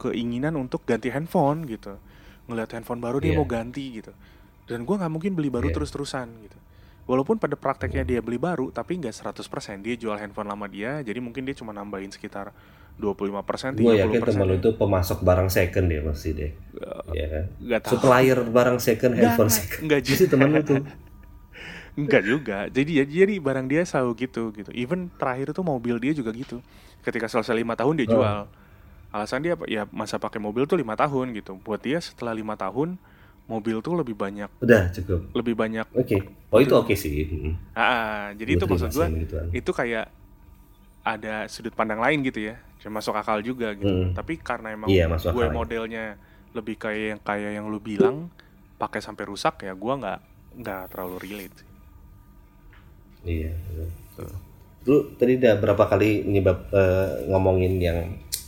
keinginan untuk ganti handphone gitu ngeliat handphone baru dia Iya. mau ganti gitu dan gue nggak mungkin beli baru Iya. terus-terusan gitu walaupun pada prakteknya dia beli baru tapi nggak 100% dia jual handphone lama dia jadi mungkin dia cuma nambahin sekitar 25% 30% Gue yakin teman lu ya. itu pemasok barang second deh pasti deh. Iya kan? nggak tahu Supplier barang second, Nggak, handphone second. nggak Itu sih teman lu tuh. Enggak juga. Jadi ya- jadi barang dia selalu gitu gitu. Even terakhir itu mobil dia juga gitu. Ketika selesai lima tahun dia Oh. jual. Alasan dia apa? Ya masa pakai mobil tuh lima tahun gitu. Buat dia setelah lima tahun mobil tuh lebih banyak Udah cukup. lebih banyak. Oke. Oh itu oke sih. Mm. Ah, ah, jadi itu Gua maksud gua itu kayak ada sudut pandang lain gitu ya. Cuma masuk akal juga gitu. Mm. Tapi karena emang Iya, masuk gue akal. modelnya lebih kayak yang kayak yang lu bilang pakai sampai rusak ya gua nggak nggak terlalu relate. Iya. betul. Lu tadi udah berapa kali menyebab eh, ngomongin yang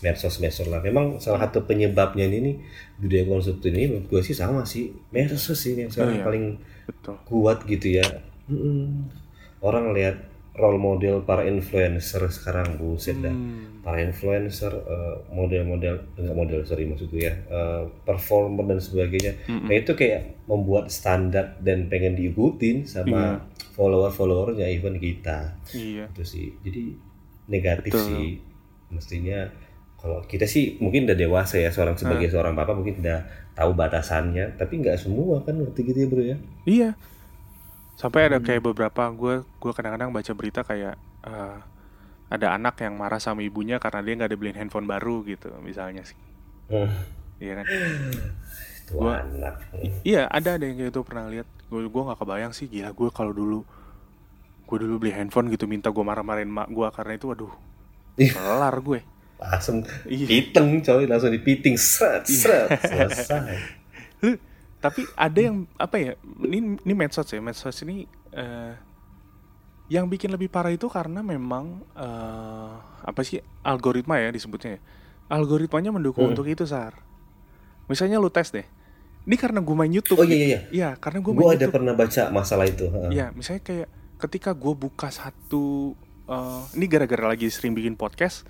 medsos medsos lah. Memang salah satu penyebabnya ini nih budaya konsumtif ini menurut gue sih sama sih medsos sih yang sekarang Oh, iya. paling Betul. kuat gitu ya. Mm-mm. Orang lihat role model para influencer sekarang buset dah. Hmm. Para influencer eh, model-model enggak model sorry maksud gue ya eh, performer dan sebagainya. Mm-mm. Nah itu kayak membuat standar dan pengen diikutin sama follower-followernya even kita Iya. itu sih. Jadi negatif Betul. sih. Mestinya kalau kita sih mungkin udah dewasa ya seorang sebagai Ah. seorang bapak mungkin udah tahu batasannya, tapi nggak semua kan ngerti gitu ya bro ya. Iya. Sampai ada Hmm. kayak beberapa gue gue kadang-kadang baca berita kayak eh, ada anak yang marah sama ibunya karena dia nggak dibeliin handphone baru gitu misalnya sih. Hmm, Iya kan? Gua- anak. Iya ada ada yang kayak itu pernah lihat. Gue gue nggak kebayang sih gila gue kalau dulu gue dulu beli handphone gitu minta gue marah-marahin mak gue karena itu waduh kelar gue. Langsung Iya. piteng coy, langsung dipiting seret Iya. seret selesai. Tapi ada yang apa ya ini ini medsos ya medsos ini eh, yang bikin lebih parah itu karena memang eh, apa sih algoritma ya disebutnya ya algoritmanya mendukung Hmm. untuk itu sar misalnya lu tes deh ini karena gue main YouTube Oh iya iya iya. Iya, karena gue Gue ada YouTube pernah baca masalah itu. Iya, misalnya kayak ketika gue buka satu eh, ini gara-gara lagi sering bikin podcast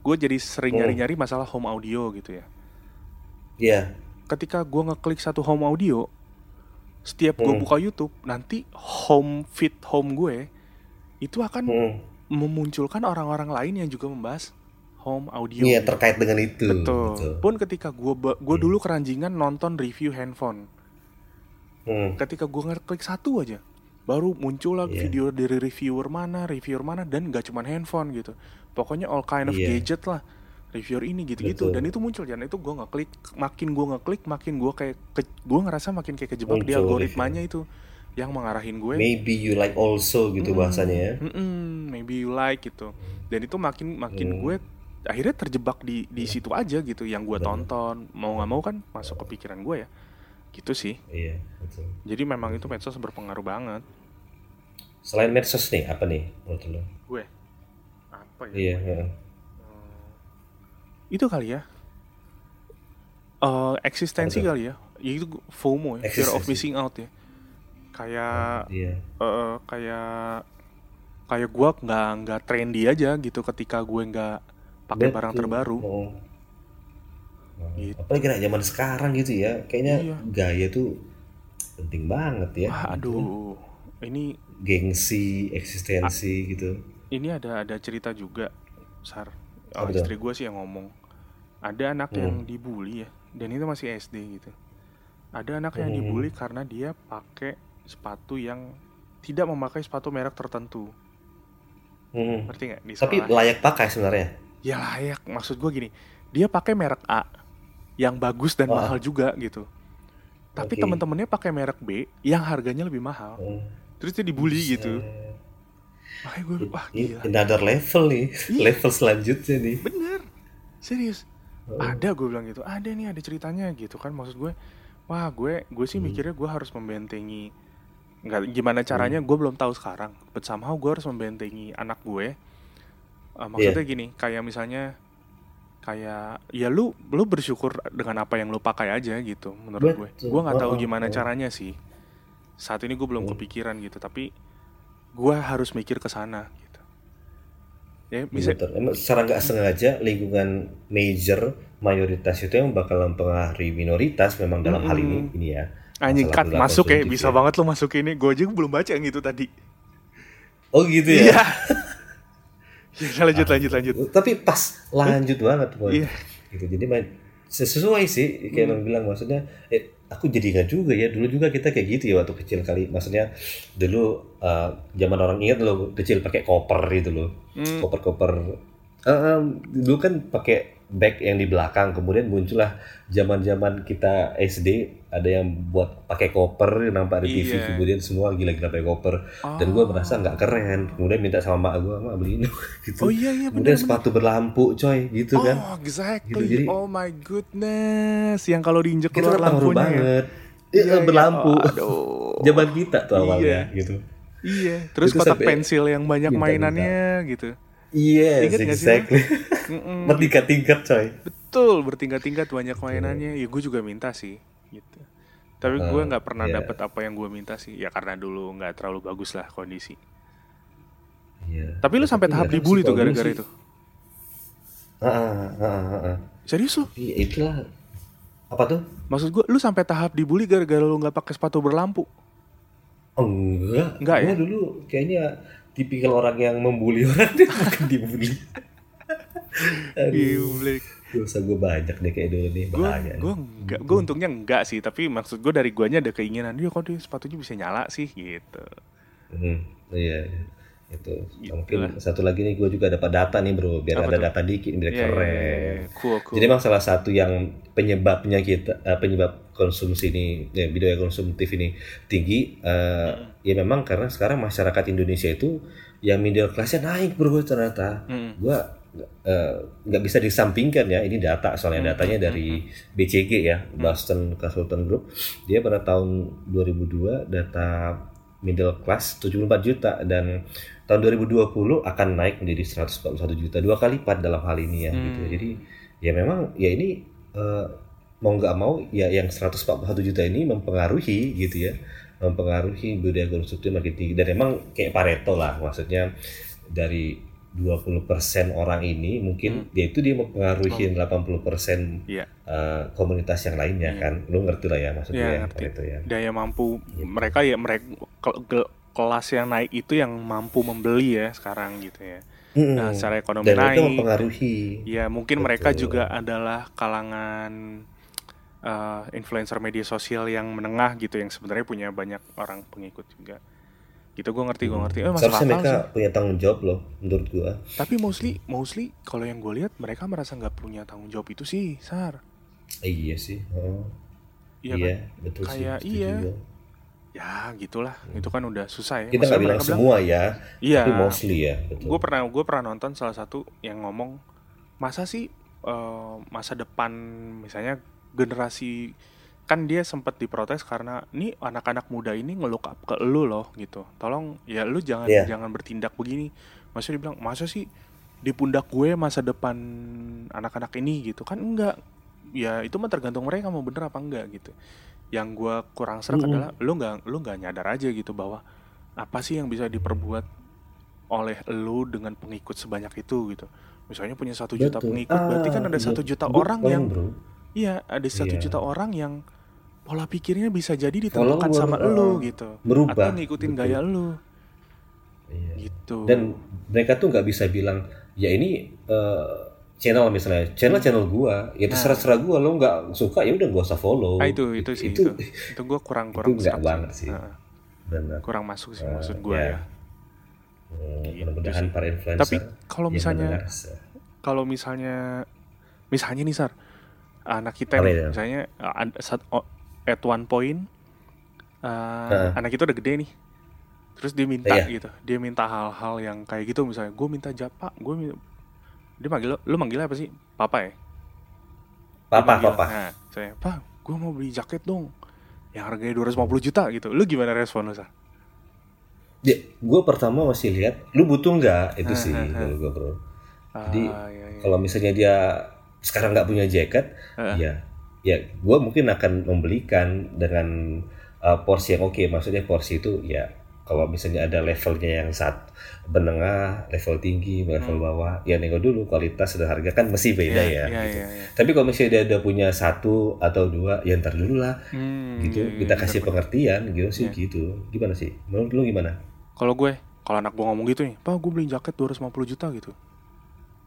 gue jadi sering Hmm. nyari-nyari masalah home audio gitu ya Iya. Ketika gue ngeklik satu home audio setiap gue Hmm. buka YouTube nanti home feed home gue itu akan Hmm. memunculkan orang-orang lain yang juga membahas home audio Iya terkait dengan itu. betul. pun ketika gue gue Hmm. dulu keranjingan nonton review handphone Hmm. ketika gue ngeklik satu aja baru muncul lah Iya. video dari reviewer mana reviewer mana dan gak cuman handphone gitu pokoknya all kind of Iya. gadget lah reviewer ini gitu-gitu. Dan itu muncul dan itu gue ngeklik makin gue ngeklik makin gue kayak ke- gue ngerasa makin kayak kejebak di Muncul. algoritmanya itu yang mengarahin gue. Maybe you like also gitu Mm-mm. bahasanya ya. Mm-mm, maybe you like gitu. Dan itu makin makin Hmm. gue akhirnya terjebak di di situ aja gitu yang gue tonton. Mau nggak mau kan masuk ke pikiran gue ya. Gitu sih. Iya, betul. jadi memang itu medsos berpengaruh banget. Selain medsos nih, apa nih menurut lo? gue? Apa ya? Iya, heeh. Itu kali ya Eh eksistensi tuh? kali ya itu FOMO ya fear of missing out ya kayak iya. eh kayak kayak gue nggak nggak trendy aja gitu ketika gue nggak pakai barang terbaru Oh. Nah, Gitu. Apalagi kena zaman sekarang gitu ya, kayaknya Iya. gaya tuh penting banget ya. Wah, aduh ini Gengsi, eksistensi gitu. ini ada ada cerita juga sar oh, Apa istri gue sih yang ngomong ada anak Hmm. yang dibully ya dan itu masih SD gitu ada anak yang Hmm. dibully karena dia pakai sepatu yang tidak memakai sepatu merek tertentu Hmm. ngerti nggak Tapi layak pakai sebenarnya. ya layak maksud gue gini dia pakai merek A yang bagus dan Wah. mahal juga gitu tapi Oke. teman-temannya pakai merek B yang harganya lebih mahal Hmm. terus dia dibully gitu Buset. makanya gue wah Ini gila another level nih, Iya. level selanjutnya nih. bener serius Oh. Ada gue bilang gitu. Ada nih ada ceritanya gitu kan maksud gue. Wah gue gue sih Hmm. mikirnya gue harus membentengi nggak gimana caranya gue belum tahu sekarang. But somehow gue harus membentengi anak gue. Eh, maksudnya gini kayak misalnya kayak ya lu lu bersyukur dengan apa yang lu pakai aja gitu menurut gue. Betul. gue nggak tahu gimana caranya sih. Saat ini gue belum Hmm. kepikiran gitu tapi gue harus mikir ke sana ya bisa Betul. Emang secara nggak sengaja lingkungan major mayoritas itu yang bakal mempengaruhi minoritas memang dalam hal ini ini ya Anjing cut 88 masuk ya, bisa banget lo masuk ini. Gue aja belum baca yang itu tadi. Oh gitu ya. Iya. Ya, lanjut lanjut lanjut. Tapi pas lanjut banget boy. Iya. Gitu. Jadi main sesuai sih kayak Hmm. bilang maksudnya eh aku jadi ingat juga ya dulu juga kita kayak gitu ya waktu kecil kali maksudnya dulu eh, zaman orang ingat lo kecil pakai koper gitu loh Hmm. koper-koper Eh, eh, dulu kan pakai bag yang di belakang kemudian muncullah zaman-zaman kita SD ada yang buat pakai koper nampak di TV Iya. kemudian semua gila-gila pakai koper dan gue merasa nggak keren kemudian minta sama mak gue mak beliin dong," gitu Oh iya iya kemudian benar. sepatu berlampu coy gitu kan Oh exactly. Gitu, jadi- oh my goodness. Yang kalau diinjek itu keluar kan lampunya ya. banget Iya, Iya, iya. berlampu Aduh. zaman kita tuh awalnya Iya. gitu Iya. Terus Itu kotak pensil yang banyak minta-minta. mainannya gitu. Yes nggak sih, exactly bertingkat-tingkat coy Betul, bertingkat-tingkat banyak mainannya. Ya gue juga minta sih, gitu. Tapi gue Ah, nggak pernah iya. dapet apa yang gue minta sih. Ya karena dulu nggak terlalu bagus lah kondisi. Iya. Tapi lu sampai tahap kadang dibully tuh gara-gara itu. Ah, ah, ah, ah, ah. Serius lu? Iya itulah apa tuh Maksud gue, lu sampai tahap dibully gara-gara lu nggak pakai sepatu berlampu? Oh, enggak Enggak ya? Dulu kayaknya tipikal orang yang membuli orang deh bukan dibully Gila. dosa gue banyak deh kayak dulu nih bahaya. gue nggak, gue untungnya enggak sih. Tapi maksud gue dari guanya ada keinginan dia kok dia sepatunya bisa nyala sih gitu. Hmm, iya, iya. itu. Gitu Mungkin lah. satu lagi nih gue juga dapat data nih bro, biar Apa ada tuh? data dikit biar Iya, iya, keren. iya, iya. Cool, cool. Jadi memang salah satu yang penyebabnya kita eh, penyebab konsumsi ini ya, video konsumtif ini tinggi eh, ya memang karena sekarang masyarakat Indonesia itu yang middle classnya naik bro ternyata. Mm. Gua eh, nggak bisa disampingkan ya. Ini data soalnya datanya dari BCG ya Boston Consultant Group. Dia pada tahun 2002 data middle class 74 juta dan tahun 2020 akan naik menjadi 141 juta dua kali lipat dalam hal ini ya gitu. Jadi ya memang ya ini eh, mau nggak mau ya yang 141 juta ini mempengaruhi gitu ya. Mempengaruhi budaya konsumtif makin tinggi. Dan emang kayak Pareto lah maksudnya dari 20% orang ini mungkin dia itu dia mempengaruhi 80% Iya. eh, komunitas yang lainnya kan. Lu ngerti lah ya maksudnya Iya, ya, ngerti. Pareto ya. Daya mampu mereka ya mereka ke- ke- kelas yang naik itu yang mampu membeli ya sekarang gitu ya. Nah, secara ekonomi dan itu naik. mempengaruhi. Ya mungkin mereka juga adalah kalangan eh, influencer media sosial yang menengah gitu yang sebenarnya punya banyak orang pengikut juga. Gitu gue ngerti gue ngerti. Eh seharusnya mereka sih. punya tanggung jawab loh menurut gua Tapi mostly mostly kalau yang gue lihat mereka merasa nggak punya tanggung jawab itu sih, Sar. Eh, iya sih oh, Iya iya, kan? betul Kayak sih iya. gua. Ya gitulah. Itu kan udah susah ya. kita nggak bilang semua ya Iya. tapi mostly ya betul gue pernah gue pernah nonton salah satu yang ngomong masa sih eh, masa depan misalnya generasi kan dia sempat diprotes karena nih anak-anak muda ini ngelook up ke lu loh gitu tolong ya lu jangan Iya. jangan bertindak begini maksudnya dia bilang masa sih di pundak gue masa depan anak-anak ini gitu kan enggak ya itu mah tergantung mereka mau bener apa enggak gitu yang gue kurang serak Mm-mm. adalah lu nggak lu nggak nyadar aja gitu bahwa apa sih yang bisa diperbuat oleh lu dengan pengikut sebanyak itu gitu misalnya punya satu juta Betul. pengikut berarti kan Ah, ada iya. satu juta Good orang point, yang bro. Iya ada satu Iya. juta orang yang pola pikirnya bisa jadi ditentukan sama ah, lu gitu. berubah, atau ngikutin betul. gaya lu. Iya. gitu. Dan mereka tuh nggak bisa bilang ya ini eh, channel misalnya channel channel gua ya terserah terserah gua lo nggak suka ya udah gak usah follow. Ah, itu itu sih itu itu, gue kurang kurang itu nggak banget sih. Benar. Kurang masuk sih Ah, maksud gue ya. ya. Hmm, Gitu mudah-mudahan para influencer tapi kalau misalnya kalau misalnya misalnya nih sar anak kita itu? misalnya uh, o- at one point uh, Heeh. anak kita udah gede nih terus dia minta Iya. gitu dia minta hal-hal yang kayak gitu misalnya gue minta japa gue minta dia manggil lo lu manggilnya apa sih papa ya papa manggil, papa nah, saya pak gue mau beli jaket dong yang harganya 250 juta gitu lu gimana respon lu sar ya, gue pertama masih lihat lu butuh nggak itu Ah, sih ah. kalau gue bro Jadi, Ah, iya, iya. kalau misalnya dia sekarang nggak punya jaket Heeh. ya ya gue mungkin akan membelikan dengan uh, porsi yang oke maksudnya porsi itu ya kalau misalnya ada levelnya yang saat menengah, level tinggi, level bawah, ya nengok dulu kualitas dan harga kan mesti beda ya. Iya, iya, gitu. iya, iya. Tapi kalau misalnya dia udah punya satu atau dua, ya ntar dulu lah, Hmm, gitu. iya, iya, Kita kasih pengertian, gitu sih, gitu. Gimana sih? Menurut lu gimana? Kalau gue, kalau anak gue ngomong gitu nih, Pak gue beli jaket 250 juta gitu.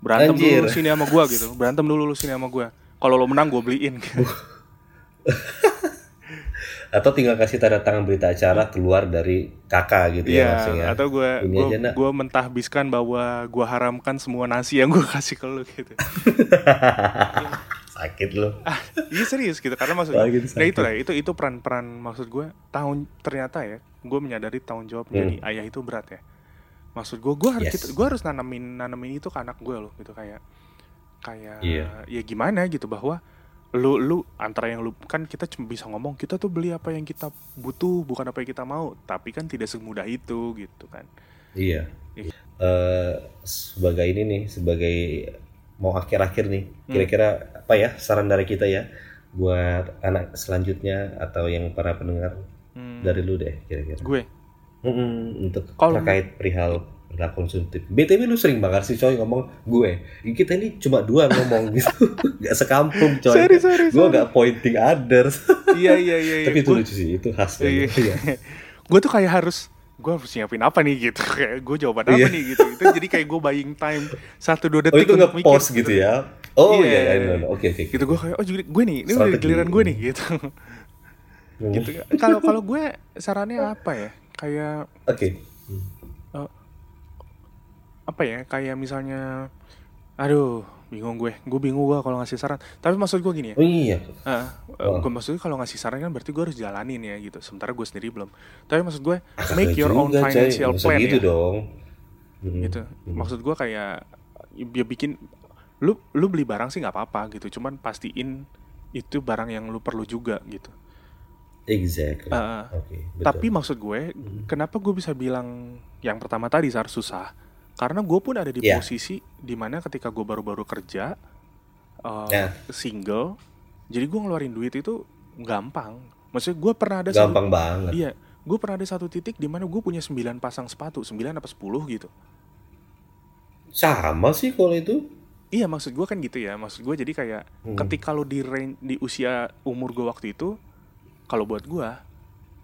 Berantem Anjir. dulu lu sini sama gue gitu. Berantem dulu lu sini sama gue. Kalau lo menang gue beliin. gitu. Atau tinggal kasih tanda tangan berita acara keluar dari kakak gitu ya Iya, maksudnya. atau gue gue gue mentahbiskan bahwa gue haramkan semua nasi yang gue kasih ke lu gitu. Sakit lu. ah, iya serius gitu karena maksudnya nah sakit. itu lah itu itu peran-peran maksud gue tahun ternyata ya gue menyadari tanggung jawab menjadi ayah itu berat ya maksud gue gue harus Hmm. Yes. gue harus nanamin nanamin itu ke anak gue loh gitu kayak kayak Iya. ya gimana gitu bahwa lu lu antara yang lu kan kita cuma bisa ngomong kita tuh beli apa yang kita butuh bukan apa yang kita mau tapi kan tidak semudah itu gitu kan Iya. Iya. Eh, sebagai ini nih, sebagai mau akhir-akhir nih, Hmm. kira-kira apa ya saran dari kita ya buat anak selanjutnya atau yang para pendengar Hmm, dari lu deh kira-kira. gue Mm-mm, untuk Kalau- terkait perihal perilaku konsumtif. BTW lu sering banget sih coy ngomong gue. Kita ini cuma dua ngomong gitu. Gak sekampung coy. Sorry, sorry, Gue sorry. gak pointing others. iya iya iya iya. Tapi itu lucu sih, itu khas Iya. banget. Iya. gue tuh kayak harus gue harus nyiapin apa nih gitu kayak gue jawaban apa Iya. nih gitu itu jadi kayak gue buying time satu dua Oh detik itu untuk nge-post mikir, gitu ya? Oh Iya. iya, iya, iya, iya. oke oke. gitu gue kayak oh jadi gue nih ini udah giliran gue nih gitu Hmm. gitu kalau kalau gue sarannya apa ya kayak Oke. apa ya kayak misalnya aduh bingung gue gue bingung gue kalau ngasih saran tapi maksud gue gini ya Oh iya. Ah, Oh. gue maksudnya kalau ngasih saran kan berarti gue harus jalanin ya gitu sementara gue sendiri belum tapi maksud gue Ah, make your own financial plan gitu ya dong. Hmm. gitu maksud gue kayak ya bikin lu lu beli barang sih nggak apa-apa gitu cuman pastiin itu barang yang lu perlu juga gitu Exactly. Oke. betul. tapi maksud gue kenapa gue bisa bilang yang pertama tadi saat susah karena gue pun ada di Iya. posisi di mana ketika gue baru-baru kerja uh, Ya. single jadi gue ngeluarin duit itu gampang maksudnya gue pernah ada satu, gampang banget. iya gue pernah ada satu titik di mana gue punya 9 pasang sepatu 9 apa 10 gitu Sama sih kalau itu. Iya maksud gue kan gitu ya Maksud gue jadi kayak Hmm. Ketika lo di range, di usia umur gue waktu itu Kalau buat gue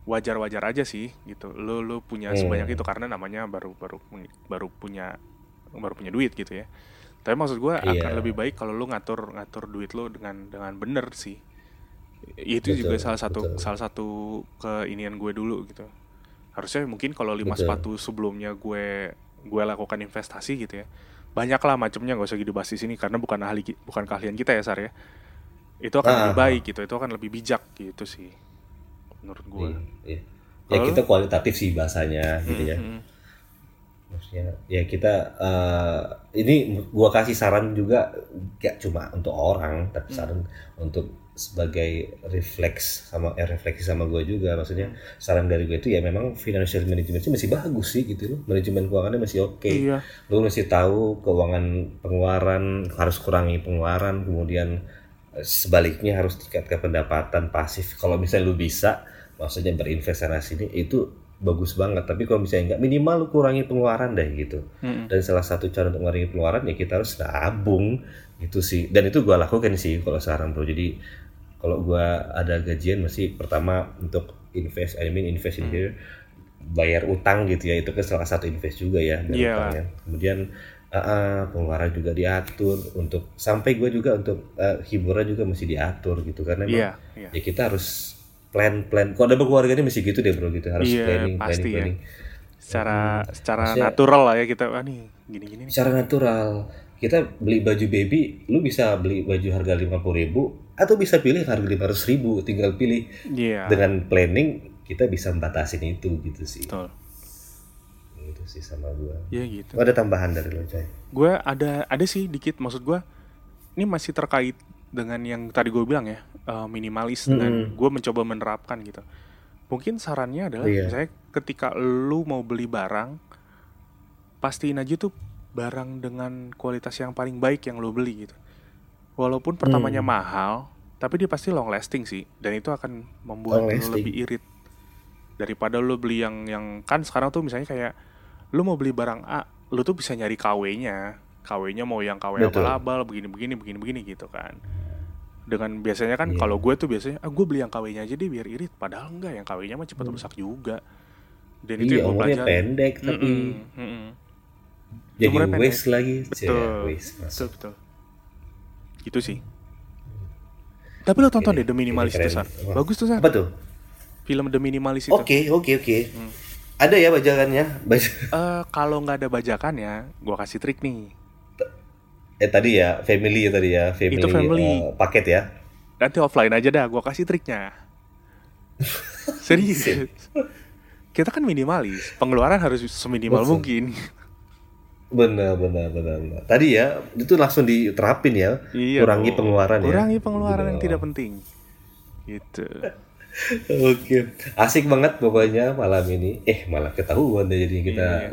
Wajar-wajar aja sih gitu Lo lo punya Hmm. sebanyak itu Karena namanya baru baru baru punya Baru punya duit gitu ya Tapi maksud gue akan Iya. lebih baik Kalau lo ngatur ngatur duit lo dengan dengan bener sih Itu Betul, juga salah satu betul. salah satu keinian gue dulu gitu Harusnya mungkin kalau lima Betul. sepatu sebelumnya gue gue lakukan investasi gitu ya banyak lah macamnya nggak usah dibahas di sini karena bukan ahli bukan keahlian kita ya Sar ya itu akan Ah, lebih baik gitu itu akan lebih bijak gitu sih menurut gue Iya, iya. Ya Kalau kita kualitatif sih bahasanya gitu ya. Mm-mm. Maksudnya ya kita eh, ini gua kasih saran juga gak cuma untuk orang Hmm. tapi saran untuk sebagai refleks sama eh, refleksi sama gua juga maksudnya Hmm. saran dari gue itu ya memang financial management sih masih bagus sih gitu loh manajemen keuangannya masih oke iya lu mesti tahu keuangan pengeluaran harus kurangi pengeluaran kemudian sebaliknya harus tingkatkan pendapatan pasif kalau misalnya lu bisa maksudnya berinvestasi ini itu bagus banget tapi kalau misalnya nggak minimal lu kurangi pengeluaran deh gitu Mm-mm. dan salah satu cara untuk mengurangi pengeluaran ya kita harus nabung gitu sih dan itu gua lakukan sih kalau sekarang bro jadi kalau gua ada gajian mesti pertama untuk invest I mean invest in Hmm. here bayar utang gitu ya itu kan salah satu invest juga ya bayar Iya. ya. kemudian uh, uh, pengeluaran juga diatur untuk sampai gue juga untuk uh, hiburan juga mesti diatur gitu. Karena emang iya. iya ya kita harus plan plan. Kalau ada berkeluarga ini mesti gitu deh bro gitu. Harus Iya, planning pasti planning ya. planning. Secara secara Maksudnya- natural lah ya kita ah nih gini gini nih. Secara natural. Kita beli baju baby lu bisa beli baju harga lima ribu atau bisa pilih harga lima ribu tinggal pilih. Iya. Dengan planning kita bisa membatasin itu gitu sih. Betul sih sama gua. Ya gitu. Ada tambahan dari lo coy. Gue ada ada sih dikit maksud gue ini masih terkait dengan yang tadi gue bilang ya eh, minimalis dengan Mm-mm. gue mencoba menerapkan gitu. Mungkin sarannya adalah Iya. misalnya ketika lu mau beli barang pastiin aja tuh barang dengan kualitas yang paling baik yang lo beli gitu. Walaupun pertamanya Hmm. mahal tapi dia pasti long lasting sih dan itu akan membuat lo lebih irit. Daripada lu beli yang yang kan sekarang tuh misalnya kayak lu mau beli barang A lu tuh bisa nyari KW-nya KW-nya mau yang KW Betul. abal-abal begini begini begini begini gitu kan dengan biasanya kan Iya. kalau gue tuh biasanya ah gue beli yang KW-nya aja deh biar irit padahal enggak yang KW-nya mah cepat rusak juga dan itu Iya, yang gue pelajari pendek tapi Mm-mm, mm-mm. jadi umurnya pendek. waste lagi. Betul waste betul betul itu sih tapi lo tonton Ini- deh The Minimalist ini itu. San bagus tuh San Apa tuh? film The Minimalist itu Oke, oke, oke. Hmm. Ada ya bajakannya? Baj- Eh, kalau nggak ada bajakannya, gua kasih trik nih. eh tadi ya, family ya tadi ya, family, Itu family. eh, paket ya. Nanti offline aja dah, gua kasih triknya. Serius. Kita kan minimalis, pengeluaran harus seminimal Betul. mungkin. Benar, benar, benar, benar. Tadi ya, itu langsung diterapin ya. Iya. Kurangi dong. pengeluaran ya. Kurangi pengeluaran yang tidak penting. Gitu. Oke, asik banget pokoknya malam ini. Eh, malah ketahuan deh jadi kita Iya.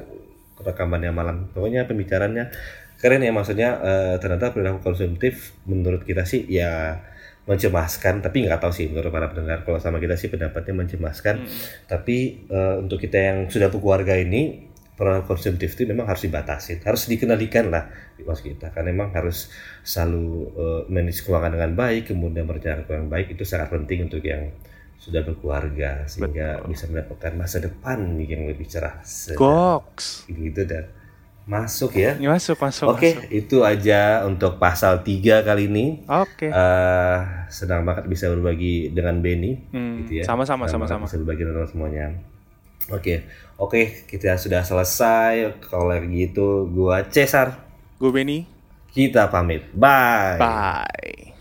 rekamannya malam. Pokoknya pembicaranya keren ya maksudnya eh, ternyata perilaku konsumtif menurut kita sih ya mencemaskan, tapi nggak tahu sih menurut para pendengar. Kalau sama kita sih pendapatnya mencemaskan. Tapi eh, untuk kita yang sudah berkeluarga ini perilaku konsumtif itu memang harus dibatasi, harus dikendalikan lah di was kita. Karena memang harus selalu eh, manage keuangan dengan baik, kemudian merencanakan keuangan baik itu sangat penting untuk yang sudah berkeluarga sehingga bisa mendapatkan masa depan yang lebih cerah. Goks. Gitu dan masuk ya. Masuk, masuk, Oke, masuk. itu aja untuk pasal 3 kali ini. Oke. eh senang banget bisa berbagi dengan Benny Hmm, gitu ya. sama-sama, sama-sama. Bisa berbagi dengan semuanya. Oke, oke kita sudah selesai. Kalau gitu gua Cesar. Gue Benny. Kita pamit. Bye. Bye.